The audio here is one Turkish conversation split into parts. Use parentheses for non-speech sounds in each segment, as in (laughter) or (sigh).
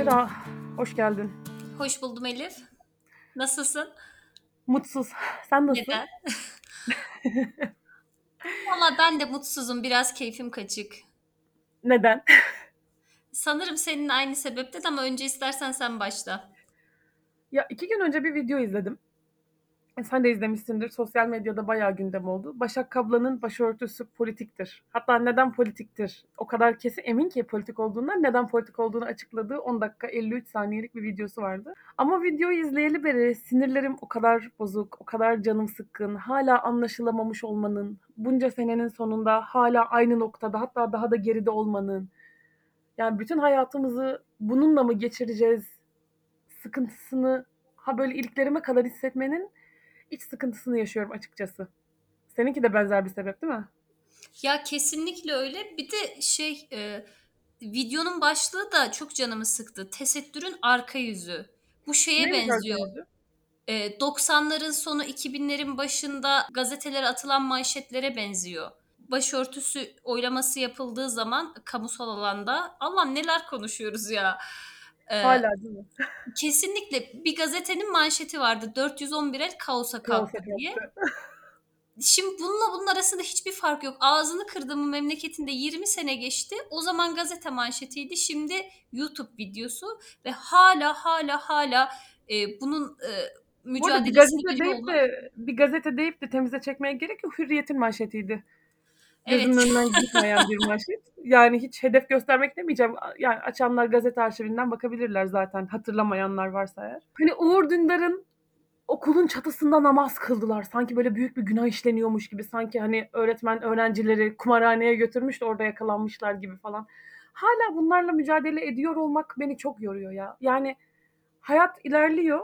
Zehra, hoş geldin. Hoş buldum Elif. Nasılsın? Mutsuz. Sen nasılsın? Neden? (laughs) Valla ben de mutsuzum. Biraz keyfim kaçık. Neden? Sanırım senin aynı sebepten ama önce istersen sen başla. Ya iki gün önce bir video izledim. E, Sen de izlemişsindir. Sosyal medyada bayağı gündem oldu. Başak Kabla'nın başörtüsü politiktir. Hatta neden politiktir? O kadar kesin emin ki politik olduğundan neden politik olduğunu açıkladığı 10 dakika 53 saniyelik bir videosu vardı. Ama videoyu izleyeli beri sinirlerim o kadar bozuk, o kadar canım sıkkın, hala anlaşılamamış olmanın, bunca senenin sonunda hala aynı noktada hatta daha da geride olmanın, yani bütün hayatımızı bununla mı geçireceğiz sıkıntısını ha böyle iliklerime kadar hissetmenin iç sıkıntısını yaşıyorum açıkçası. Seninki de benzer bir sebep değil mi? Ya kesinlikle öyle. Bir de şey e, videonun başlığı da çok canımı sıktı. Tesettürün arka yüzü. Bu şeye Neymiş benziyor. E, 90'ların sonu 2000'lerin başında gazetelere atılan manşetlere benziyor. Başörtüsü oylaması yapıldığı zaman kamusal alanda Allah'ım neler konuşuyoruz ya. E, Hala değil mi? (laughs) kesinlikle bir gazetenin manşeti vardı. 411 el kaosa kalktı diye. Şimdi bununla bunun arasında hiçbir fark yok. Ağzını kırdığımın memleketinde 20 sene geçti. O zaman gazete manşetiydi. Şimdi YouTube videosu ve hala hala hala e, bunun e, Bu arada bir gazete deyip olmak. de bir gazete deyip de temize çekmeye gerek yok. Hürriyet'in manşetiydi. Gözümün Evet. önünden gitmeyen bir manşet. Yani hiç hedef göstermek demeyeceğim. Yani açanlar gazete arşivinden bakabilirler zaten. Hatırlamayanlar varsa eğer. Hani Uğur Dündar'ın okulun çatısında namaz kıldılar. Sanki böyle büyük bir günah işleniyormuş gibi. Sanki hani öğretmen öğrencileri kumarhaneye götürmüş de orada yakalanmışlar gibi falan. Hala bunlarla mücadele ediyor olmak beni çok yoruyor ya. Yani hayat ilerliyor.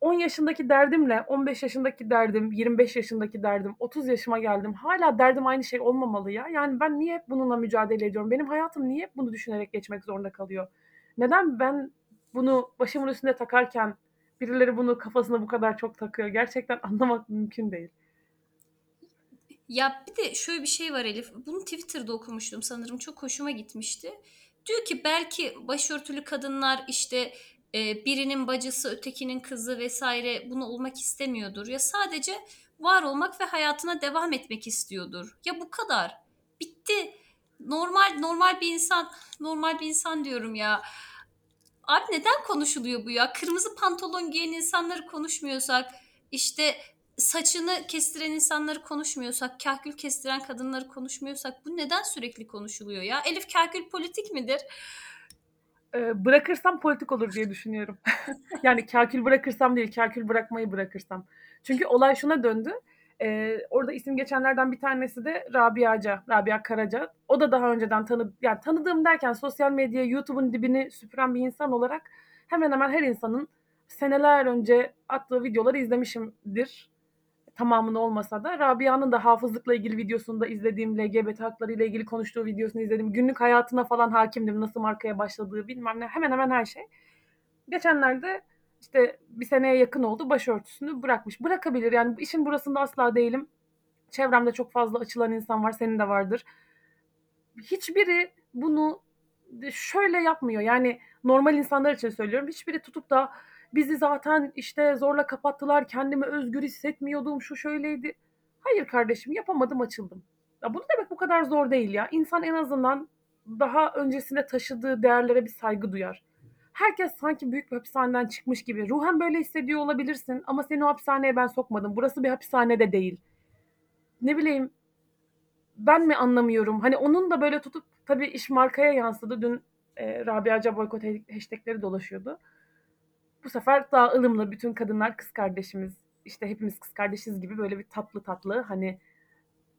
10 yaşındaki derdimle 15 yaşındaki derdim, 25 yaşındaki derdim, 30 yaşıma geldim. Hala derdim aynı şey olmamalı ya. Yani ben niye hep bununla mücadele ediyorum? Benim hayatım niye hep bunu düşünerek geçmek zorunda kalıyor? Neden ben bunu başımın üstünde takarken birileri bunu kafasına bu kadar çok takıyor? Gerçekten (laughs) anlamak mümkün değil. Ya bir de şöyle bir şey var Elif. Bunu Twitter'da okumuştum sanırım. Çok hoşuma gitmişti. Diyor ki belki başörtülü kadınlar işte e, birinin bacısı, ötekinin kızı vesaire bunu olmak istemiyordur. Ya sadece var olmak ve hayatına devam etmek istiyordur. Ya bu kadar. Bitti. Normal normal bir insan, normal bir insan diyorum ya. Abi neden konuşuluyor bu ya? Kırmızı pantolon giyen insanları konuşmuyorsak, işte saçını kestiren insanları konuşmuyorsak, kahkül kestiren kadınları konuşmuyorsak bu neden sürekli konuşuluyor ya? Elif kahkül politik midir? Bırakırsam politik olur diye düşünüyorum. (laughs) yani kakül bırakırsam değil, kakül bırakmayı bırakırsam. Çünkü olay şuna döndü. Ee, orada isim geçenlerden bir tanesi de Rabia'ca, Rabia Karaca. O da daha önceden tanı, yani tanıdığım derken sosyal medya, YouTube'un dibini süpüren bir insan olarak hemen hemen her insanın seneler önce attığı videoları izlemişimdir. Tamamını olmasa da. Rabia'nın da hafızlıkla ilgili videosunu da izlediğim, LGBT hakları ile ilgili konuştuğu videosunu izledim. Günlük hayatına falan hakimdim. Nasıl markaya başladığı bilmem ne. Hemen hemen her şey. Geçenlerde işte bir seneye yakın oldu başörtüsünü bırakmış. Bırakabilir yani işin burasında asla değilim. Çevremde çok fazla açılan insan var, senin de vardır. Hiçbiri bunu şöyle yapmıyor. Yani normal insanlar için söylüyorum. Hiçbiri tutup da bizi zaten işte zorla kapattılar, kendimi özgür hissetmiyordum, şu şöyleydi. Hayır kardeşim yapamadım açıldım. Ya bunu demek bu kadar zor değil ya. İnsan en azından daha öncesinde taşıdığı değerlere bir saygı duyar. Herkes sanki büyük bir hapishaneden çıkmış gibi. Ruhen böyle hissediyor olabilirsin ama seni o hapishaneye ben sokmadım. Burası bir hapishane de değil. Ne bileyim ben mi anlamıyorum? Hani onun da böyle tutup tabii iş markaya yansıdı. Dün e, Rabia'ca boykot hashtagleri dolaşıyordu. Bu sefer daha ılımlı bütün kadınlar kız kardeşimiz işte hepimiz kız kardeşiz gibi böyle bir tatlı tatlı hani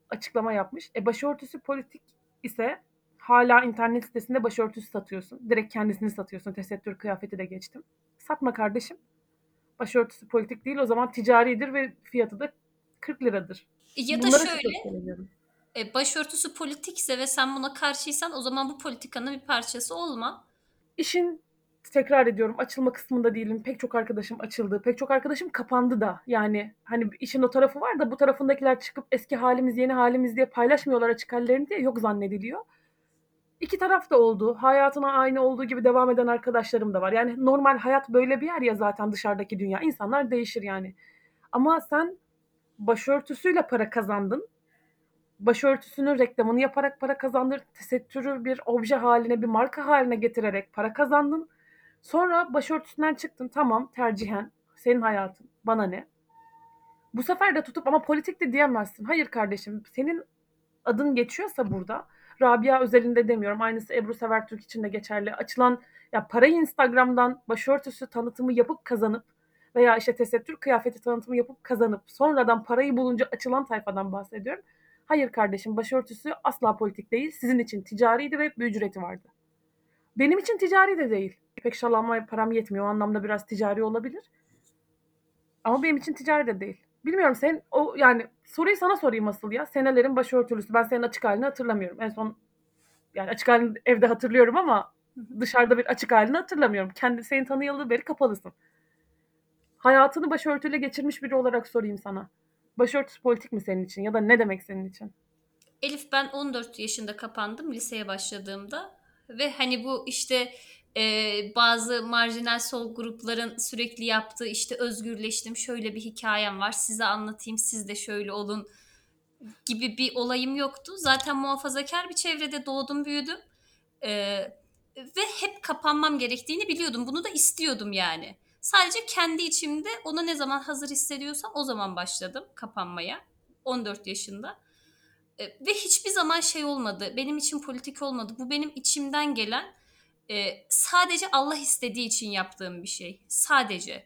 açıklama yapmış. E başörtüsü politik ise hala internet sitesinde başörtüsü satıyorsun. Direkt kendisini satıyorsun. Tesettür kıyafeti de geçtim. Satma kardeşim. Başörtüsü politik değil o zaman ticaridir ve fiyatı da 40 liradır. Ya da Bunlara şöyle, e, başörtüsü politikse ve sen buna karşıysan o zaman bu politikanın bir parçası olma. İşin tekrar ediyorum açılma kısmında değilim. Pek çok arkadaşım açıldı. Pek çok arkadaşım kapandı da. Yani hani işin o tarafı var da bu tarafındakiler çıkıp eski halimiz yeni halimiz diye paylaşmıyorlar açık hallerini diye yok zannediliyor. İki taraf da oldu. Hayatına aynı olduğu gibi devam eden arkadaşlarım da var. Yani normal hayat böyle bir yer ya zaten dışarıdaki dünya. İnsanlar değişir yani. Ama sen başörtüsüyle para kazandın. Başörtüsünün reklamını yaparak para kazandın. Tesettürü bir obje haline, bir marka haline getirerek para kazandın. Sonra başörtüsünden çıktın. Tamam tercihen. Senin hayatın. Bana ne? Bu sefer de tutup ama politik de diyemezsin. Hayır kardeşim senin adın geçiyorsa burada Rabia özelinde demiyorum. Aynısı Ebru Severtürk için de geçerli. Açılan ya parayı Instagram'dan başörtüsü tanıtımı yapıp kazanıp veya işte tesettür kıyafeti tanıtımı yapıp kazanıp sonradan parayı bulunca açılan tayfadan bahsediyorum. Hayır kardeşim başörtüsü asla politik değil. Sizin için ticariydi ve bir ücreti vardı. Benim için ticari de değil. Pek şal almaya param yetmiyor. O anlamda biraz ticari olabilir. Ama benim için ticari de değil. Bilmiyorum sen o yani soruyu sana sorayım asıl ya. Senelerin başörtülüsü. Ben senin açık halini hatırlamıyorum. En son yani açık halini evde hatırlıyorum ama dışarıda bir açık halini hatırlamıyorum. Kendi seni tanıyalı beri kapalısın. Hayatını başörtüyle geçirmiş biri olarak sorayım sana. Başörtüsü politik mi senin için ya da ne demek senin için? Elif ben 14 yaşında kapandım liseye başladığımda ve hani bu işte e, bazı marjinal sol grupların sürekli yaptığı işte özgürleştim şöyle bir hikayem var size anlatayım siz de şöyle olun gibi bir olayım yoktu. Zaten muhafazakar bir çevrede doğdum büyüdüm E, ve hep kapanmam gerektiğini biliyordum bunu da istiyordum yani. Sadece kendi içimde ona ne zaman hazır hissediyorsam o zaman başladım kapanmaya 14 yaşında. E, ve hiçbir zaman şey olmadı. Benim için politik olmadı. Bu benim içimden gelen e, sadece Allah istediği için yaptığım bir şey. Sadece.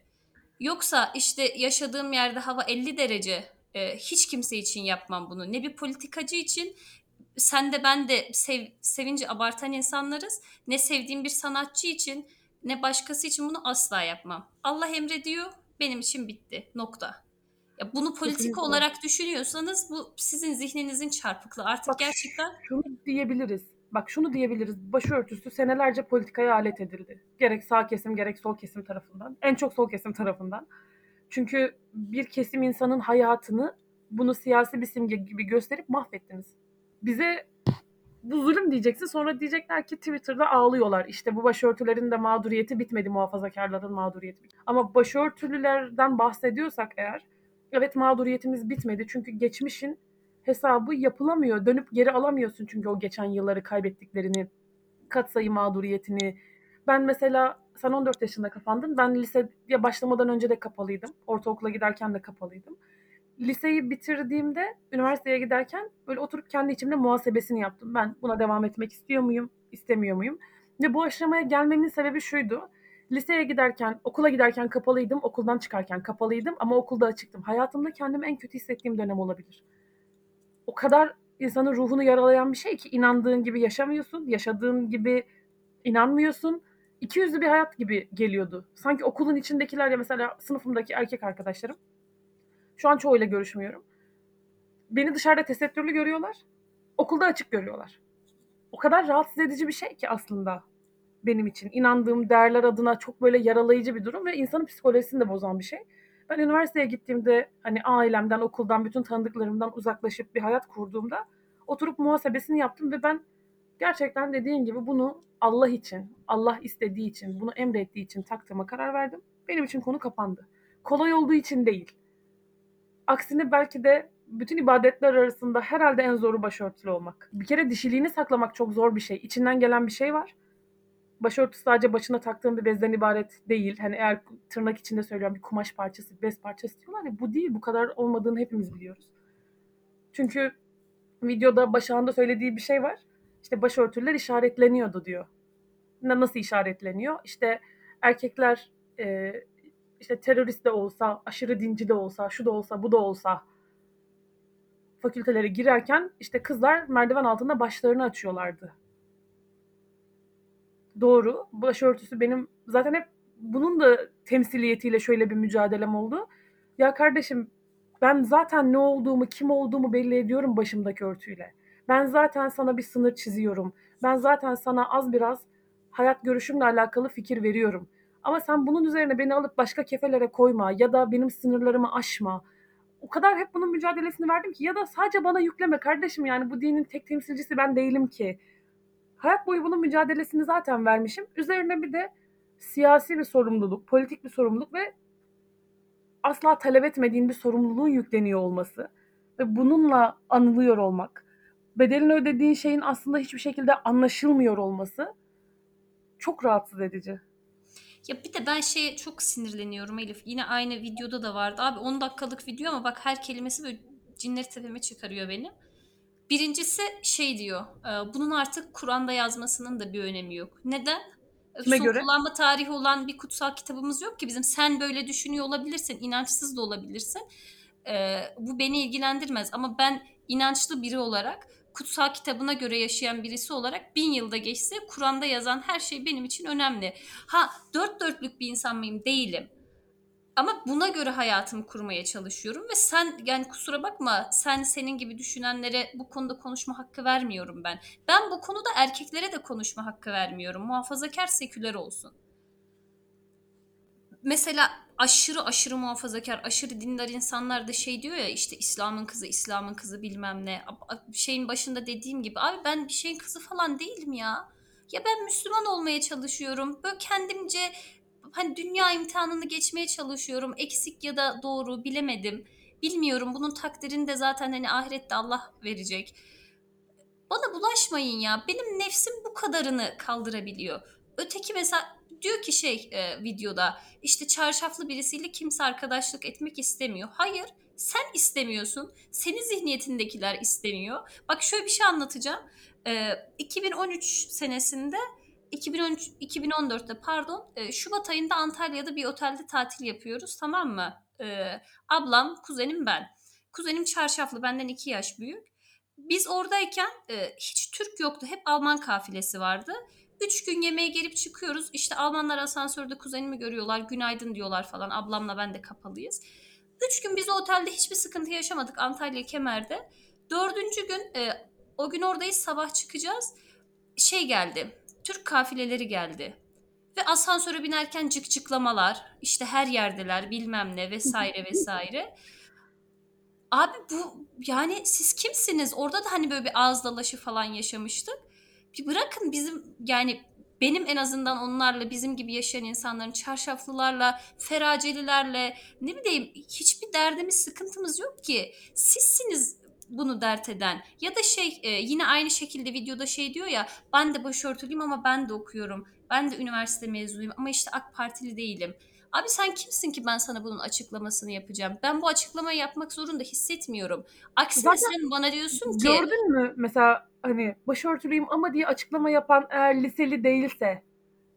Yoksa işte yaşadığım yerde hava 50 derece. E, hiç kimse için yapmam bunu. Ne bir politikacı için sen de ben de sev, sevinci abartan insanlarız. Ne sevdiğim bir sanatçı için ne başkası için bunu asla yapmam. Allah emrediyor. Benim için bitti. Nokta. Ya bunu politik Kesinlikle. olarak düşünüyorsanız bu sizin zihninizin çarpıklığı. Artık Bak gerçekten şunu diyebiliriz. Bak şunu diyebiliriz. Başörtüsü senelerce politikaya alet edildi. Gerek sağ kesim gerek sol kesim tarafından. En çok sol kesim tarafından. Çünkü bir kesim insanın hayatını bunu siyasi bir simge gibi gösterip mahvettiniz. Bize bu zulüm diyeceksin sonra diyecekler ki Twitter'da ağlıyorlar. İşte bu başörtülerin de mağduriyeti bitmedi muhafazakarların mağduriyeti. bitmedi. Ama başörtülülerden bahsediyorsak eğer evet mağduriyetimiz bitmedi. Çünkü geçmişin hesabı yapılamıyor. Dönüp geri alamıyorsun çünkü o geçen yılları kaybettiklerini, katsayı mağduriyetini. Ben mesela sen 14 yaşında kapandın. Ben liseye başlamadan önce de kapalıydım. Ortaokula giderken de kapalıydım. Liseyi bitirdiğimde üniversiteye giderken böyle oturup kendi içimde muhasebesini yaptım. Ben buna devam etmek istiyor muyum, istemiyor muyum? Ve bu aşamaya gelmemin sebebi şuydu. Liseye giderken, okula giderken kapalıydım, okuldan çıkarken kapalıydım ama okulda açıktım. Hayatımda kendimi en kötü hissettiğim dönem olabilir o kadar insanın ruhunu yaralayan bir şey ki inandığın gibi yaşamıyorsun, yaşadığın gibi inanmıyorsun. İki yüzlü bir hayat gibi geliyordu. Sanki okulun içindekiler ya mesela sınıfımdaki erkek arkadaşlarım. Şu an çoğuyla görüşmüyorum. Beni dışarıda tesettürlü görüyorlar. Okulda açık görüyorlar. O kadar rahatsız edici bir şey ki aslında benim için. inandığım değerler adına çok böyle yaralayıcı bir durum ve insanın psikolojisini de bozan bir şey. Ben üniversiteye gittiğimde hani ailemden, okuldan, bütün tanıdıklarımdan uzaklaşıp bir hayat kurduğumda oturup muhasebesini yaptım ve ben gerçekten dediğin gibi bunu Allah için, Allah istediği için, bunu emrettiği için taktığıma karar verdim. Benim için konu kapandı. Kolay olduğu için değil. Aksine belki de bütün ibadetler arasında herhalde en zoru başörtülü olmak. Bir kere dişiliğini saklamak çok zor bir şey. İçinden gelen bir şey var başörtüsü sadece başına taktığın bir bezden ibaret değil. Hani eğer tırnak içinde söylüyorum bir kumaş parçası, bez parçası diyorlar ya bu değil. Bu kadar olmadığını hepimiz biliyoruz. Çünkü videoda Başak'ın da söylediği bir şey var. İşte başörtüler işaretleniyordu diyor. Nasıl işaretleniyor? İşte erkekler e, işte terörist de olsa, aşırı dinci de olsa, şu da olsa, bu da olsa fakültelere girerken işte kızlar merdiven altında başlarını açıyorlardı doğru. Başörtüsü benim zaten hep bunun da temsiliyetiyle şöyle bir mücadelem oldu. Ya kardeşim ben zaten ne olduğumu, kim olduğumu belli ediyorum başımdaki örtüyle. Ben zaten sana bir sınır çiziyorum. Ben zaten sana az biraz hayat görüşümle alakalı fikir veriyorum. Ama sen bunun üzerine beni alıp başka kefelere koyma ya da benim sınırlarımı aşma. O kadar hep bunun mücadelesini verdim ki ya da sadece bana yükleme kardeşim yani bu dinin tek temsilcisi ben değilim ki Hayat boyu bunun mücadelesini zaten vermişim. Üzerine bir de siyasi bir sorumluluk, politik bir sorumluluk ve asla talep etmediğin bir sorumluluğun yükleniyor olması ve bununla anılıyor olmak, bedelini ödediğin şeyin aslında hiçbir şekilde anlaşılmıyor olması çok rahatsız edici. Ya bir de ben şeye çok sinirleniyorum Elif. Yine aynı videoda da vardı. Abi 10 dakikalık video ama bak her kelimesi böyle cinleri tepeme çıkarıyor benim. Birincisi şey diyor. e, Bunun artık Kur'an'da yazmasının da bir önemi yok. Neden? E, Kime Son göre? kullanma tarihi olan bir kutsal kitabımız yok ki bizim. Sen böyle düşünüyor olabilirsin, inançsız da olabilirsin. E, bu beni ilgilendirmez ama ben inançlı biri olarak kutsal kitabına göre yaşayan birisi olarak bin yılda geçse Kur'an'da yazan her şey benim için önemli. Ha dört dörtlük bir insan mıyım? Değilim. Ama buna göre hayatımı kurmaya çalışıyorum ve sen yani kusura bakma sen senin gibi düşünenlere bu konuda konuşma hakkı vermiyorum ben. Ben bu konuda erkeklere de konuşma hakkı vermiyorum. Muhafazakar seküler olsun. Mesela aşırı aşırı muhafazakar, aşırı dindar insanlar da şey diyor ya işte İslam'ın kızı, İslam'ın kızı bilmem ne. Şeyin başında dediğim gibi abi ben bir şeyin kızı falan değilim ya. Ya ben Müslüman olmaya çalışıyorum. Böyle kendimce hani dünya imtihanını geçmeye çalışıyorum. Eksik ya da doğru bilemedim. Bilmiyorum. Bunun takdirini de zaten hani ahirette Allah verecek. Bana bulaşmayın ya. Benim nefsim bu kadarını kaldırabiliyor. Öteki mesela diyor ki şey e, videoda işte çarşaflı birisiyle kimse arkadaşlık etmek istemiyor. Hayır sen istemiyorsun. Senin zihniyetindekiler istemiyor. Bak şöyle bir şey anlatacağım. E, 2013 senesinde 2013 2014'te pardon e, Şubat ayında Antalya'da bir otelde tatil yapıyoruz tamam mı? E, ablam, kuzenim ben. Kuzenim çarşaflı benden 2 yaş büyük. Biz oradayken e, hiç Türk yoktu. Hep Alman kafilesi vardı. Üç gün yemeğe gelip çıkıyoruz. İşte Almanlar asansörde kuzenimi görüyorlar. Günaydın diyorlar falan. Ablamla ben de kapalıyız. Üç gün biz otelde hiçbir sıkıntı yaşamadık Antalya Kemer'de. Dördüncü gün e, o gün oradayız sabah çıkacağız. Şey geldi. Türk kafileleri geldi. Ve asansöre binerken cıkcıklamalar, işte her yerdeler bilmem ne vesaire (laughs) vesaire. Abi bu yani siz kimsiniz? Orada da hani böyle bir ağız dalaşı falan yaşamıştık. Bir bırakın bizim yani benim en azından onlarla bizim gibi yaşayan insanların çarşaflılarla, feracelilerle ne bileyim hiçbir derdimiz, sıkıntımız yok ki. Sizsiniz bunu dert eden. Ya da şey e, yine aynı şekilde videoda şey diyor ya ben de başörtülüyüm ama ben de okuyorum. Ben de üniversite mezunuyum ama işte AK Partili değilim. Abi sen kimsin ki ben sana bunun açıklamasını yapacağım? Ben bu açıklamayı yapmak zorunda hissetmiyorum. Aksine Zaten sen bana diyorsun ki gördün mü mesela hani başörtülüyüm ama diye açıklama yapan eğer liseli değilse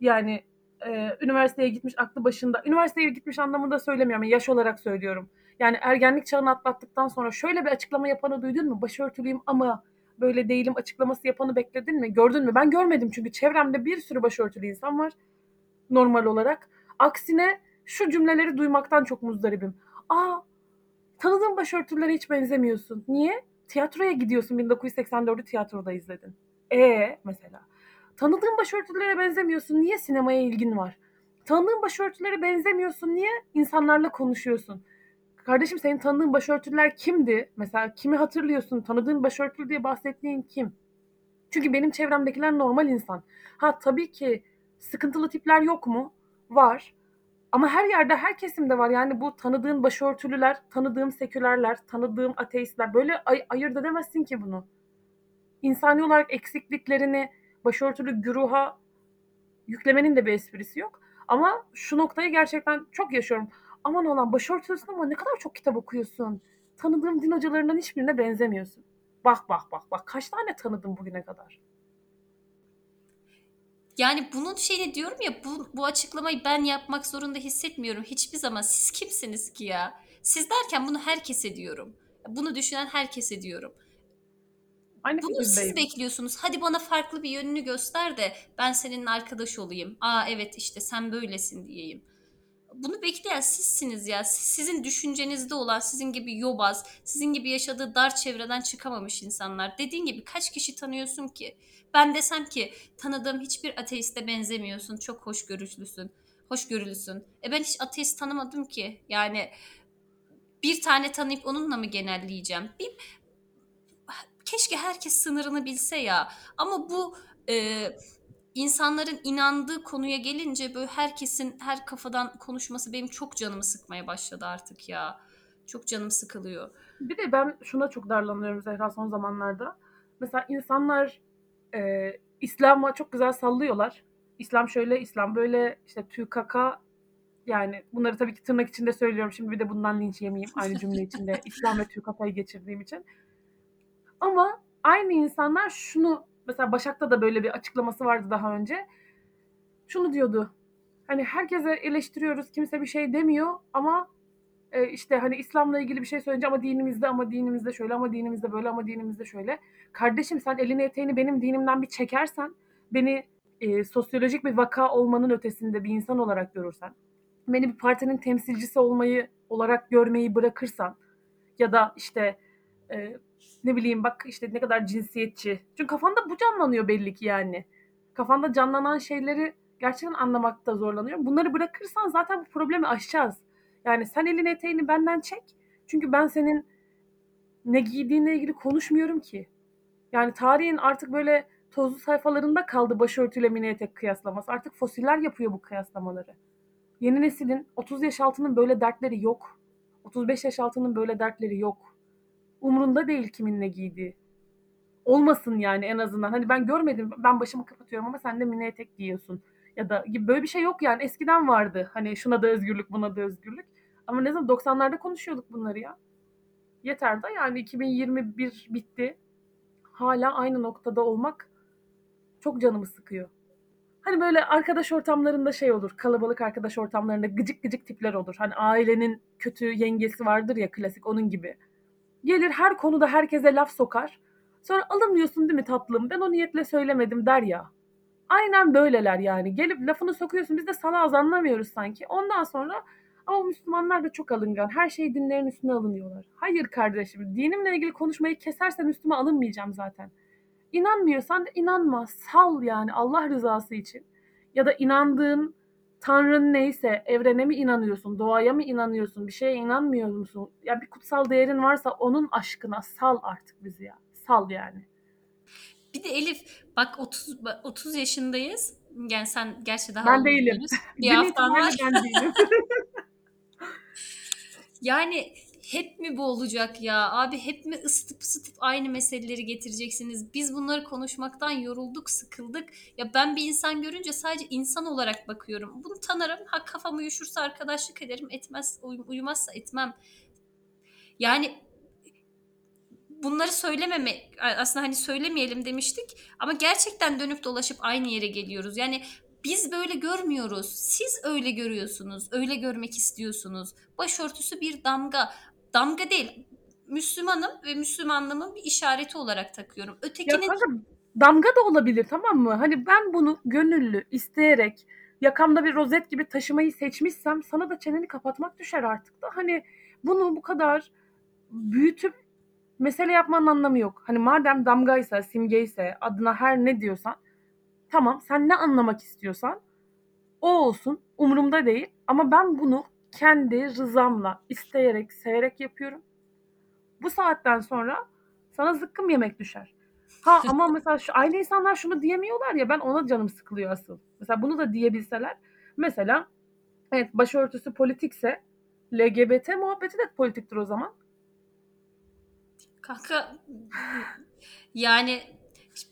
yani e, üniversiteye gitmiş aklı başında üniversiteye gitmiş anlamında söylemiyorum yani yaş olarak söylüyorum. Yani ergenlik çağını atlattıktan sonra şöyle bir açıklama yapanı duydun mu? Başörtülüyüm ama böyle değilim açıklaması yapanı bekledin mi? Gördün mü? Ben görmedim çünkü çevremde bir sürü başörtülü insan var normal olarak. Aksine şu cümleleri duymaktan çok muzdaribim. Aa tanıdığın başörtülere hiç benzemiyorsun. Niye? Tiyatroya gidiyorsun 1984'ü tiyatroda izledin. E mesela. Tanıdığın başörtülere benzemiyorsun. Niye sinemaya ilgin var? Tanıdığın başörtülere benzemiyorsun. Niye insanlarla konuşuyorsun? Kardeşim senin tanıdığın başörtüler kimdi? Mesela kimi hatırlıyorsun? Tanıdığın başörtülü diye bahsettiğin kim? Çünkü benim çevremdekiler normal insan. Ha tabii ki sıkıntılı tipler yok mu? Var. Ama her yerde, her kesimde var. Yani bu tanıdığın başörtülüler, tanıdığım sekülerler, tanıdığım ateistler böyle ay- ayırt edemezsin ki bunu. İnsani olarak eksikliklerini başörtülü güruha yüklemenin de bir esprisi yok. Ama şu noktayı gerçekten çok yaşıyorum. Aman olan başörtülüsün ama ne kadar çok kitap okuyorsun. Tanıdığım din hocalarından hiçbirine benzemiyorsun. Bak bak bak bak kaç tane tanıdım bugüne kadar. Yani bunun şeyini diyorum ya bu, bu açıklamayı ben yapmak zorunda hissetmiyorum hiçbir zaman. Siz kimsiniz ki ya? Siz derken bunu herkese diyorum. Bunu düşünen herkese diyorum. Aynı Bunu siz bekliyorsunuz. Hadi bana farklı bir yönünü göster de ben seninle arkadaş olayım. Aa evet işte sen böylesin diyeyim. Bunu bekleyen sizsiniz ya. Siz- Sizin düşüncenizde olan, sizin gibi yobaz, sizin gibi yaşadığı dar çevreden çıkamamış insanlar. Dediğin gibi kaç kişi tanıyorsun ki? Ben desem ki tanıdığım hiçbir ateiste benzemiyorsun. Çok hoşgörülüsün. Hoşgörülüsün. E ben hiç ateist tanımadım ki. Yani bir tane tanıyıp onunla mı genelleyeceğim? Bir, keşke herkes sınırını bilse ya. Ama bu Eee, insanların inandığı konuya gelince böyle herkesin her kafadan konuşması benim çok canımı sıkmaya başladı artık ya. Çok canım sıkılıyor. Bir de ben şuna çok darlanıyorum Zehra son zamanlarda. Mesela insanlar e, İslam'a çok güzel sallıyorlar. İslam şöyle, İslam böyle, işte TÜKK yani bunları tabii ki tırnak içinde söylüyorum. Şimdi bir de bundan linç yemeyeyim aynı cümle içinde (laughs) İslam ve TÜKK'yı geçirdiğim için. Ama aynı insanlar şunu mesela Başak'ta da böyle bir açıklaması vardı daha önce. Şunu diyordu. Hani herkese eleştiriyoruz, kimse bir şey demiyor ama e, işte hani İslam'la ilgili bir şey söyleyince ama dinimizde ama dinimizde şöyle ama dinimizde böyle ama dinimizde şöyle. Kardeşim sen elini eteğini benim dinimden bir çekersen, beni e, sosyolojik bir vaka olmanın ötesinde bir insan olarak görürsen, beni bir partinin temsilcisi olmayı olarak görmeyi bırakırsan ya da işte e, ne bileyim bak işte ne kadar cinsiyetçi. Çünkü kafanda bu canlanıyor belli ki yani. Kafanda canlanan şeyleri gerçekten anlamakta zorlanıyorum. Bunları bırakırsan zaten bu problemi aşacağız. Yani sen elini eteğini benden çek. Çünkü ben senin ne giydiğinle ilgili konuşmuyorum ki. Yani tarihin artık böyle tozlu sayfalarında kaldı başörtüyle mini etek kıyaslaması. Artık fosiller yapıyor bu kıyaslamaları. Yeni neslin 30 yaş altının böyle dertleri yok. 35 yaş altının böyle dertleri yok. Umrunda değil kimin ne giydiği. Olmasın yani en azından. Hani ben görmedim ben başımı kapatıyorum ama sen de mini etek giyiyorsun. Ya da gibi böyle bir şey yok yani. Eskiden vardı. Hani şuna da özgürlük buna da özgürlük. Ama ne zaman 90'larda konuşuyorduk bunları ya. Yeter de yani 2021 bitti. Hala aynı noktada olmak çok canımı sıkıyor. Hani böyle arkadaş ortamlarında şey olur. Kalabalık arkadaş ortamlarında gıcık gıcık tipler olur. Hani ailenin kötü yengesi vardır ya klasik onun gibi. Gelir her konuda herkese laf sokar. Sonra alınmıyorsun değil mi tatlım? Ben o niyetle söylemedim der ya. Aynen böyleler yani. Gelip lafını sokuyorsun. Biz de salağız anlamıyoruz sanki. Ondan sonra ama Müslümanlar da çok alıngan. Her şeyi dinlerin üstüne alınıyorlar. Hayır kardeşim. Dinimle ilgili konuşmayı kesersen üstüme alınmayacağım zaten. İnanmıyorsan da inanma. Sal yani Allah rızası için. Ya da inandığın Tanrın neyse evrene mi inanıyorsun, doğaya mı inanıyorsun, bir şeye inanmıyor musun? Ya bir kutsal değerin varsa onun aşkına sal artık bizi ya. Sal yani. Bir de Elif bak 30 bak 30 yaşındayız. Yani sen gerçi daha Ben değilim. Bir haftan var. ben değilim. (laughs) Yani hep mi bu olacak ya? Abi hep mi ısıtıp ısıtıp aynı meseleleri getireceksiniz? Biz bunları konuşmaktan yorulduk, sıkıldık. Ya ben bir insan görünce sadece insan olarak bakıyorum. Bunu tanırım. Ha kafam uyuşursa arkadaşlık ederim. Etmez, uy- uyumazsa etmem. Yani bunları söylememe aslında hani söylemeyelim demiştik ama gerçekten dönüp dolaşıp aynı yere geliyoruz. Yani biz böyle görmüyoruz. Siz öyle görüyorsunuz. Öyle görmek istiyorsunuz. Başörtüsü bir damga. Damga değil. Müslümanım ve Müslümanlığımın bir işareti olarak takıyorum. Ya Ötekinin kanka damga da olabilir tamam mı? Hani ben bunu gönüllü, isteyerek yakamda bir rozet gibi taşımayı seçmişsem sana da çeneni kapatmak düşer artık da. Hani bunu bu kadar büyütüp mesele yapmanın anlamı yok. Hani madem damgaysa, simgeyse, adına her ne diyorsan tamam sen ne anlamak istiyorsan o olsun. Umurumda değil. Ama ben bunu kendi rızamla, isteyerek, severek yapıyorum. Bu saatten sonra sana zıkkım yemek düşer. Ha (laughs) ama mesela şu, aynı insanlar şunu diyemiyorlar ya ben ona canım sıkılıyor asıl. Mesela bunu da diyebilseler. Mesela evet başörtüsü politikse LGBT muhabbeti de politiktir o zaman. kanka yani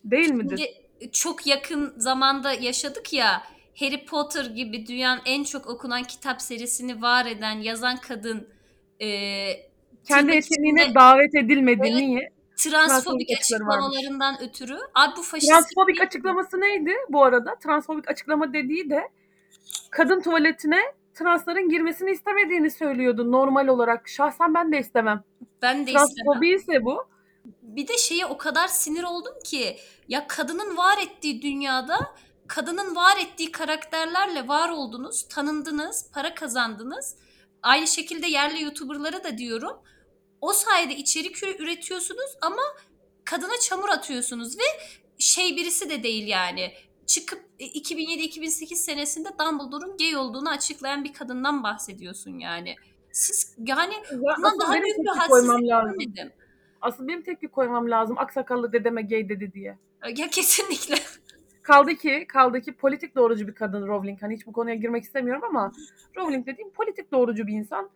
Değil midir? Çok yakın zamanda yaşadık ya Harry Potter gibi dünyanın en çok okunan kitap serisini var eden yazan kadın e, Kendi etkinliğine davet edilmedi. Evet. Niye? transfobik açıkları varmış. açıklamalarından ötürü abi bu faşist Transfobik açıklaması neydi bu arada? Transfobik açıklama dediği de kadın tuvaletine transların girmesini istemediğini söylüyordu normal olarak. Şahsen ben de istemem. ben de istemem. Transfobi ise bu. Bir de şeye o kadar sinir oldum ki ya kadının var ettiği dünyada kadının var ettiği karakterlerle var oldunuz, tanındınız, para kazandınız. Aynı şekilde yerli YouTuber'lara da diyorum. O sayede içerik üretiyorsunuz ama kadına çamur atıyorsunuz ve şey birisi de değil yani. Çıkıp e, 2007-2008 senesinde Dumbledore'un gay olduğunu açıklayan bir kadından bahsediyorsun yani. Siz yani Ya bundan daha büyük bir hadsizlik lazım. görmedim. Asıl benim tepki koymam lazım. Aksakallı dedeme gay dedi diye. Ya kesinlikle. Kaldı ki, kaldı ki politik doğrucu bir kadın Rowling. Hani hiç bu konuya girmek istemiyorum ama Rowling dediğim politik doğrucu bir insan.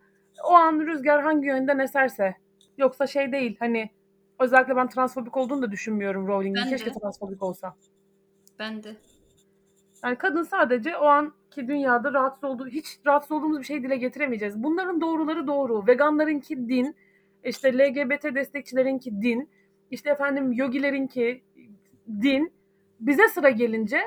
O an rüzgar hangi yönden eserse. Yoksa şey değil hani özellikle ben transfobik olduğunu da düşünmüyorum Rowling'in. Keşke transfobik olsa. Ben de. Yani kadın sadece o anki dünyada rahatsız olduğu, hiç rahatsız olduğumuz bir şey dile getiremeyeceğiz. Bunların doğruları doğru. Veganlarınki din, işte LGBT destekçilerinki din, işte efendim yogilerinki din. Bize sıra gelince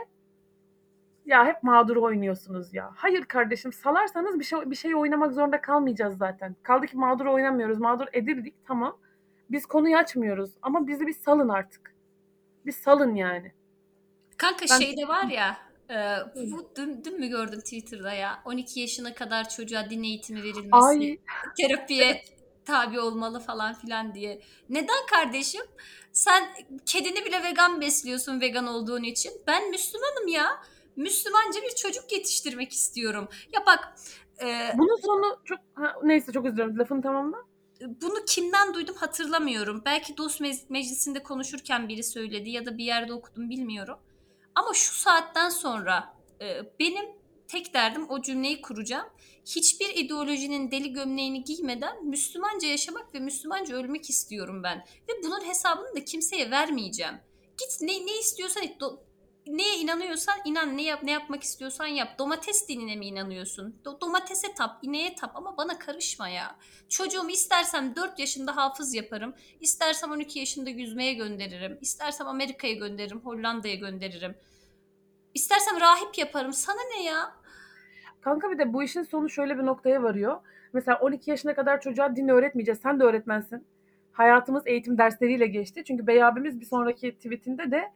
ya hep mağdur oynuyorsunuz ya. Hayır kardeşim salarsanız bir şey bir şey oynamak zorunda kalmayacağız zaten. Kaldı ki mağdur oynamıyoruz. Mağdur edildik tamam. Biz konuyu açmıyoruz ama bizi bir salın artık. Bir salın yani. Kanka Ben- şeyde var ya e, bu dün, dün mü gördüm Twitter'da ya 12 yaşına kadar çocuğa din eğitimi verilmesi Ay terapiye tabi olmalı falan filan diye. Neden kardeşim? Sen kedini bile vegan besliyorsun vegan olduğun için. Ben Müslümanım ya. Müslümanca bir çocuk yetiştirmek istiyorum. Ya bak e, bunun sonu çok ha, neyse çok özür dilerim. Lafını tamamla. bunu kimden duydum hatırlamıyorum. Belki dost mec- meclisinde konuşurken biri söyledi ya da bir yerde okudum bilmiyorum. Ama şu saatten sonra e, benim tek derdim o cümleyi kuracağım. Hiçbir ideolojinin deli gömleğini giymeden Müslümanca yaşamak ve Müslümanca ölmek istiyorum ben. Ve bunun hesabını da kimseye vermeyeceğim. Git ne, ne istiyorsan neye inanıyorsan inan. Ne yap ne yapmak istiyorsan yap. Domates dinine mi inanıyorsun? Do- domatese tap, ineğe tap ama bana karışma ya. Çocuğumu istersem 4 yaşında hafız yaparım. istersem 12 yaşında yüzmeye gönderirim. istersem Amerika'ya gönderirim, Hollanda'ya gönderirim. İstersem rahip yaparım. Sana ne ya? Kanka bir de bu işin sonu şöyle bir noktaya varıyor. Mesela 12 yaşına kadar çocuğa din öğretmeyeceğiz. Sen de öğretmensin. Hayatımız eğitim dersleriyle geçti. Çünkü Bey abimiz bir sonraki tweetinde de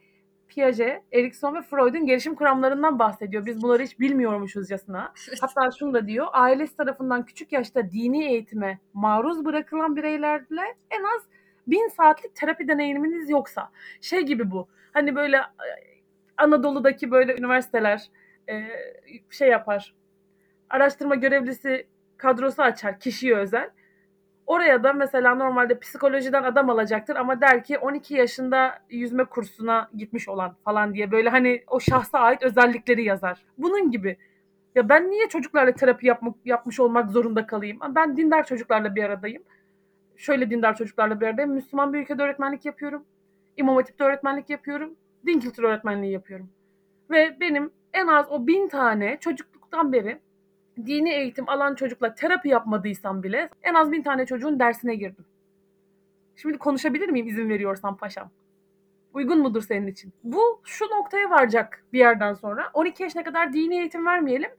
Piaget, Erikson ve Freud'un gelişim kuramlarından bahsediyor. Biz bunları hiç bilmiyormuşuzcasına. (laughs) Hatta şunu da diyor. Ailesi tarafından küçük yaşta dini eğitime maruz bırakılan bireylerle en az bin saatlik terapi deneyiminiz yoksa. Şey gibi bu. Hani böyle e, Anadolu'daki böyle üniversiteler e, şey yapar. Araştırma görevlisi kadrosu açar kişiye özel. Oraya da mesela normalde psikolojiden adam alacaktır ama der ki 12 yaşında yüzme kursuna gitmiş olan falan diye böyle hani o şahsa ait özellikleri yazar. Bunun gibi. Ya ben niye çocuklarla terapi yapmak, yapmış olmak zorunda kalayım? Ben dindar çocuklarla bir aradayım. Şöyle dindar çocuklarla bir aradayım. Müslüman bir ülkede öğretmenlik yapıyorum. İmam Hatip'te öğretmenlik yapıyorum. Din kültürü öğretmenliği yapıyorum. Ve benim en az o bin tane çocukluktan beri dini eğitim alan çocukla terapi yapmadıysam bile en az bin tane çocuğun dersine girdim. Şimdi konuşabilir miyim izin veriyorsan paşam? Uygun mudur senin için? Bu şu noktaya varacak bir yerden sonra. 12 yaşına kadar dini eğitim vermeyelim.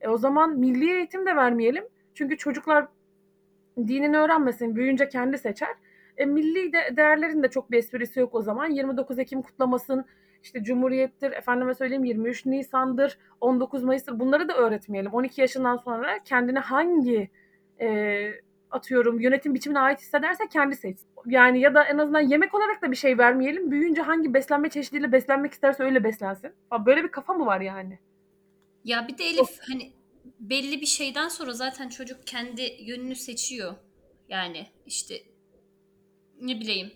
E o zaman milli eğitim de vermeyelim. Çünkü çocuklar dinini öğrenmesin, büyüyünce kendi seçer. E, milli de, değerlerin de çok bir esprisi yok o zaman. 29 Ekim kutlamasın, işte Cumhuriyet'tir, efendime söyleyeyim 23 Nisan'dır, 19 Mayıs'tır bunları da öğretmeyelim. 12 yaşından sonra kendini hangi e, atıyorum yönetim biçimine ait hissederse kendi seçsin. Yani ya da en azından yemek olarak da bir şey vermeyelim. Büyüyünce hangi beslenme çeşidiyle beslenmek isterse öyle beslensin. Böyle bir kafa mı var yani? Ya bir de Elif hani belli bir şeyden sonra zaten çocuk kendi yönünü seçiyor. Yani işte ne bileyim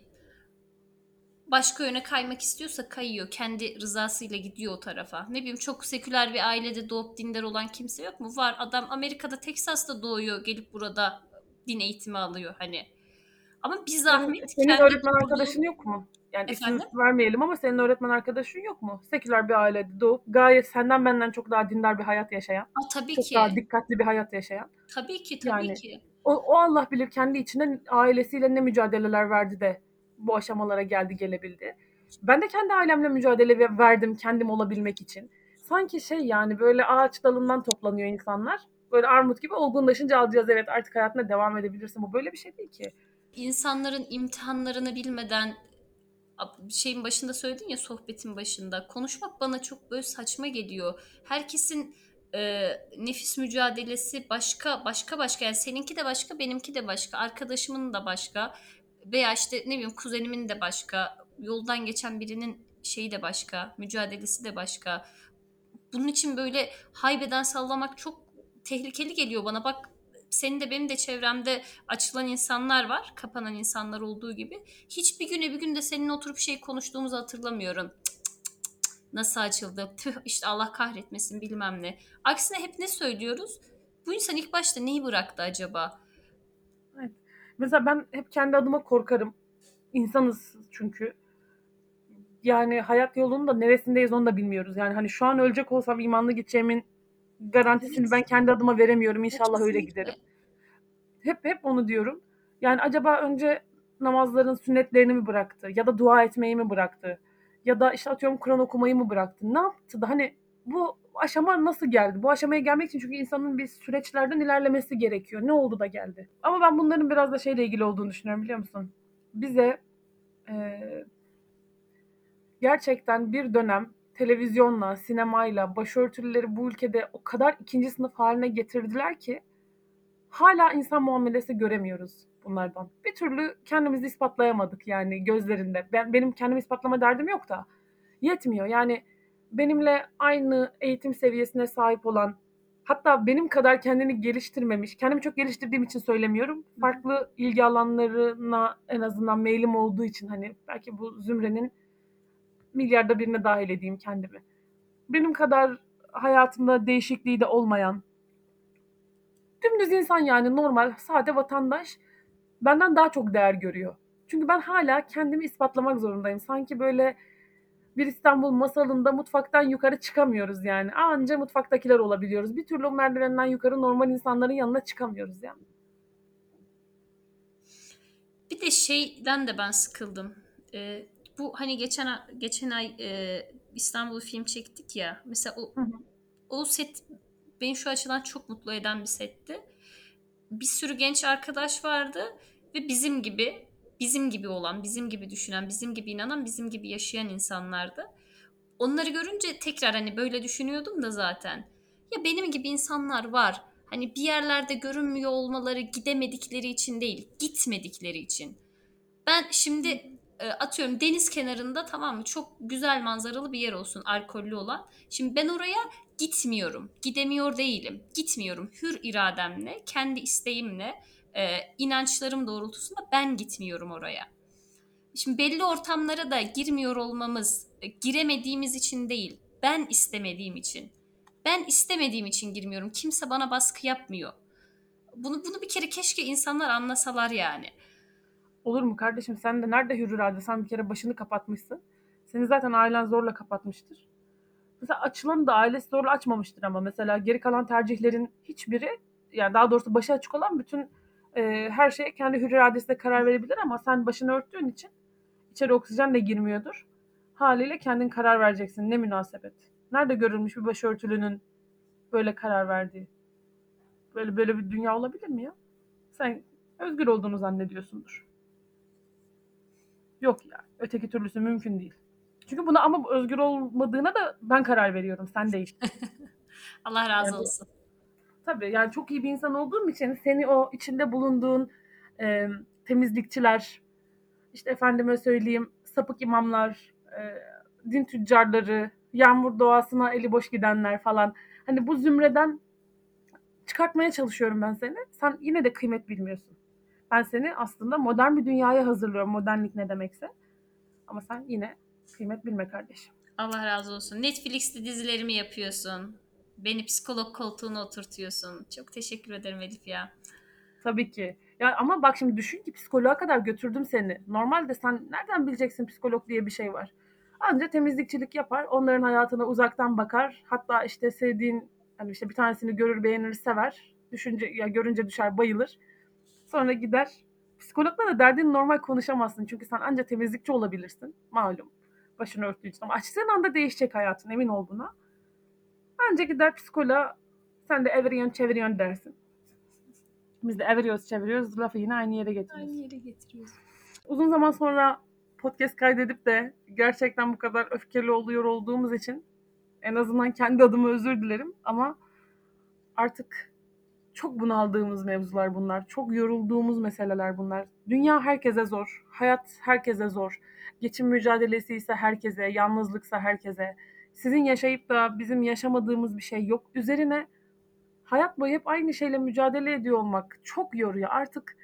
başka yöne kaymak istiyorsa kayıyor. Kendi rızasıyla gidiyor o tarafa. Ne bileyim çok seküler bir ailede doğup dindar olan kimse yok mu? Var. Adam Amerika'da Teksas'ta doğuyor. Gelip burada din eğitimi alıyor hani. Ama bir zahmet Senin kendi öğretmen bulduğu- arkadaşın yok mu? Yani isim vermeyelim ama senin öğretmen arkadaşın yok mu? Seküler bir ailede doğup gayet senden benden çok daha dindar bir hayat yaşayan, Aa, tabii çok ki. daha dikkatli bir hayat yaşayan. Tabii ki tabii Yani- ki. O, o Allah bilir kendi içinde ailesiyle ne mücadeleler verdi de bu aşamalara geldi gelebildi. Ben de kendi ailemle mücadele ve- verdim kendim olabilmek için. Sanki şey yani böyle ağaç dalından toplanıyor insanlar. Böyle armut gibi olgunlaşınca alacağız evet artık hayatına devam edebilirsin. Bu böyle bir şey değil ki. insanların imtihanlarını bilmeden şeyin başında söyledin ya sohbetin başında konuşmak bana çok böyle saçma geliyor. Herkesin e, nefis mücadelesi başka başka başka yani seninki de başka benimki de başka arkadaşımın da başka veya işte ne bileyim kuzenimin de başka yoldan geçen birinin şeyi de başka mücadelesi de başka. Bunun için böyle haybeden sallamak çok tehlikeli geliyor bana. Bak senin de benim de çevremde açılan insanlar var. Kapanan insanlar olduğu gibi. Hiçbir güne bir günde seninle oturup şey konuştuğumuzu hatırlamıyorum. Nasıl açıldı, tüh işte Allah kahretmesin bilmem ne. Aksine hep ne söylüyoruz? Bu insan ilk başta neyi bıraktı acaba? Mesela ben hep kendi adıma korkarım. İnsanız çünkü. Yani hayat yolunun da neresindeyiz onu da bilmiyoruz. Yani hani şu an ölecek olsam imanlı gideceğimin garantisini ben kendi adıma veremiyorum. İnşallah öyle giderim. Hep hep onu diyorum. Yani acaba önce namazların sünnetlerini mi bıraktı? Ya da dua etmeyi mi bıraktı? Ya da işte atıyorum Kur'an okumayı mı bıraktı? Ne yaptı da hani bu aşama nasıl geldi? Bu aşamaya gelmek için çünkü insanın bir süreçlerden ilerlemesi gerekiyor. Ne oldu da geldi? Ama ben bunların biraz da şeyle ilgili olduğunu düşünüyorum biliyor musun? Bize eee, gerçekten bir dönem televizyonla, sinemayla başörtüleri bu ülkede o kadar ikinci sınıf haline getirdiler ki hala insan muamelesi göremiyoruz bunlardan. Bir türlü kendimizi ispatlayamadık yani gözlerinde. Ben benim kendimi ispatlama derdim yok da yetmiyor. Yani benimle aynı eğitim seviyesine sahip olan hatta benim kadar kendini geliştirmemiş, kendimi çok geliştirdiğim için söylemiyorum. Farklı ilgi alanlarına en azından meylim olduğu için hani belki bu zümrenin milyarda birine dahil edeyim kendimi. Benim kadar hayatımda değişikliği de olmayan, dümdüz insan yani normal, sade vatandaş benden daha çok değer görüyor. Çünkü ben hala kendimi ispatlamak zorundayım. Sanki böyle bir İstanbul masalında mutfaktan yukarı çıkamıyoruz yani. Anca mutfaktakiler olabiliyoruz. Bir türlü o merdivenden yukarı normal insanların yanına çıkamıyoruz yani. Bir de şeyden de ben sıkıldım. Ee, bu hani geçen geçen ay e, İstanbul film çektik ya. Mesela o Hı hı. o set beni şu açıdan çok mutlu eden bir setti. Bir sürü genç arkadaş vardı ve bizim gibi bizim gibi olan, bizim gibi düşünen, bizim gibi inanan, bizim gibi yaşayan insanlardı. Onları görünce tekrar hani böyle düşünüyordum da zaten. Ya benim gibi insanlar var. Hani bir yerlerde görünmüyor olmaları gidemedikleri için değil, gitmedikleri için. Ben şimdi e, atıyorum deniz kenarında tamam mı çok güzel manzaralı bir yer olsun alkollü olan. Şimdi ben oraya gitmiyorum. Gidemiyor değilim. Gitmiyorum. Hür irademle, kendi isteğimle, e, inançlarım doğrultusunda ben gitmiyorum oraya. Şimdi belli ortamlara da girmiyor olmamız, e, giremediğimiz için değil, ben istemediğim için. Ben istemediğim için girmiyorum. Kimse bana baskı yapmıyor. Bunu bunu bir kere keşke insanlar anlasalar yani. Olur mu kardeşim sen de nerede hür irade? Sen bir kere başını kapatmışsın. Seni zaten ailen zorla kapatmıştır. Mesela açılanı da ailesi zorla açmamıştır ama mesela geri kalan tercihlerin hiçbiri yani daha doğrusu başı açık olan bütün e, her şeye kendi hür iradesiyle karar verebilir ama sen başını örttüğün için içeri oksijen de girmiyordur. Haliyle kendin karar vereceksin. Ne münasebet. Nerede görülmüş bir başörtülünün böyle karar verdiği? Böyle böyle bir dünya olabilir mi ya? Sen özgür olduğunu zannediyorsundur. Yok ya. Öteki türlüsü mümkün değil. Çünkü buna ama özgür olmadığına da ben karar veriyorum. Sen değil. (laughs) Allah razı olsun. Tabii yani çok iyi bir insan olduğum için seni o içinde bulunduğun e, temizlikçiler, işte efendime söyleyeyim sapık imamlar, e, din tüccarları, yağmur doğasına eli boş gidenler falan. Hani bu zümreden çıkartmaya çalışıyorum ben seni. Sen yine de kıymet bilmiyorsun. Ben seni aslında modern bir dünyaya hazırlıyorum. Modernlik ne demekse. Ama sen yine kıymet bilme kardeşim. Allah razı olsun. Netflix'te dizilerimi yapıyorsun. Beni psikolog koltuğuna oturtuyorsun. Çok teşekkür ederim Elif ya. Tabii ki. Ya ama bak şimdi düşün ki psikoloğa kadar götürdüm seni. Normalde sen nereden bileceksin psikolog diye bir şey var. Anca temizlikçilik yapar, onların hayatına uzaktan bakar. Hatta işte sevdiğin hani işte bir tanesini görür, beğenir, sever. Düşünce ya görünce düşer, bayılır. Sonra gider. Psikologla da derdini normal konuşamazsın. Çünkü sen anca temizlikçi olabilirsin. Malum. Başını örttüğün için. Ama açtığın anda değişecek hayatın. Emin ol buna. Anca gider psikoloğa sen de eviriyorsun çeviriyorsun dersin. Biz de eviriyoruz çeviriyoruz lafı yine aynı yere getiriyoruz. Aynı yere getiriyoruz. Uzun zaman sonra podcast kaydedip de gerçekten bu kadar öfkeli oluyor olduğumuz için en azından kendi adıma özür dilerim ama artık çok bunaldığımız mevzular bunlar. Çok yorulduğumuz meseleler bunlar. Dünya herkese zor. Hayat herkese zor. Geçim mücadelesi ise herkese, yalnızlıksa herkese. Sizin yaşayıp da bizim yaşamadığımız bir şey yok. Üzerine hayat boyu hep aynı şeyle mücadele ediyor olmak çok yoruyor. Artık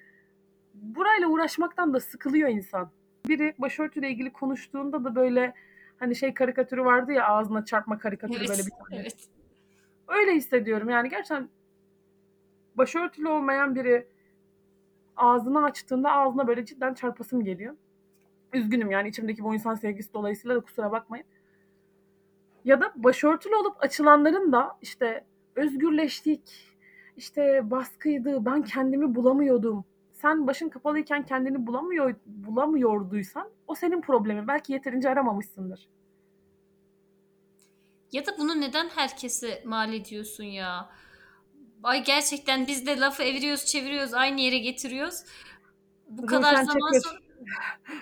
burayla uğraşmaktan da sıkılıyor insan. Biri başörtüyle ilgili konuştuğunda da böyle Hani şey karikatürü vardı ya ağzına çarpma karikatürü Evet, böyle bir tane. evet. Öyle hissediyorum yani gerçekten başörtülü olmayan biri ağzını açtığında ağzına böyle cidden çarpasım geliyor. Üzgünüm yani içimdeki bu insan sevgisi dolayısıyla da kusura bakmayın. Ya da başörtülü olup açılanların da işte özgürleştik, işte baskıydı, ben kendimi bulamıyordum. Sen başın kapalıyken kendini bulamıyor, bulamıyorduysan o senin problemin. Belki yeterince aramamışsındır. Ya da bunu neden herkese mal ediyorsun ya? Ay gerçekten biz de lafı eviriyoruz, çeviriyoruz, aynı yere getiriyoruz. Bu kadar Ruşen zaman Çakır. sonra...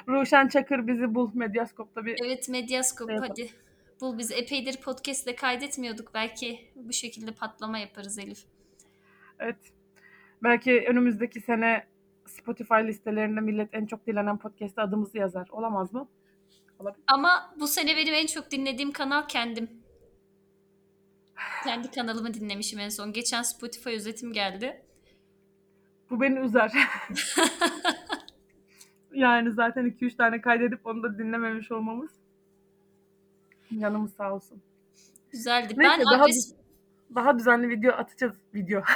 (laughs) Ruşen Çakır bizi bul Medyaskop'ta bir Evet Medyaskop Evet. hadi. Bul biz epeydir podcast'te kaydetmiyorduk. Belki bu şekilde patlama yaparız Elif. Evet. Belki önümüzdeki sene Spotify listelerinde millet en çok dilenen podcast'te adımızı yazar. Olamaz mı? Olabilir. Ama bu sene benim en çok dinlediğim kanal kendim. Kendi kanalımı dinlemişim en son. Geçen Spotify özetim geldi. Bu beni üzer. (laughs) yani zaten 2-3 tane kaydedip onu da dinlememiş olmamız. Canımız sağ olsun. Güzeldi. Neyse, ben daha agres- Daha düzenli video atacağız. Video. (laughs)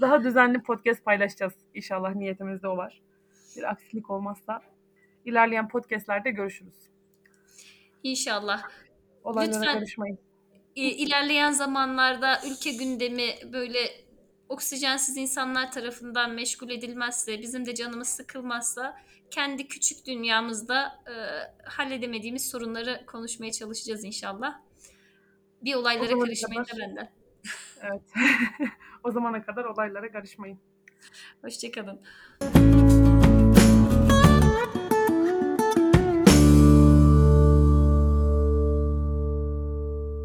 Daha düzenli podcast paylaşacağız. İnşallah niyetimizde o var. Bir aksilik olmazsa ilerleyen podcastlerde görüşürüz. İnşallah. Olaylara Lütfen. karışmayın. İ- ilerleyen zamanlarda ülke gündemi böyle oksijensiz insanlar tarafından meşgul edilmezse, bizim de canımız sıkılmazsa kendi küçük dünyamızda e, halledemediğimiz sorunları konuşmaya çalışacağız inşallah. Bir olaylara karışmayın da kadar- benden. Evet. (laughs) o zamana kadar olaylara karışmayın. Hoşçakalın.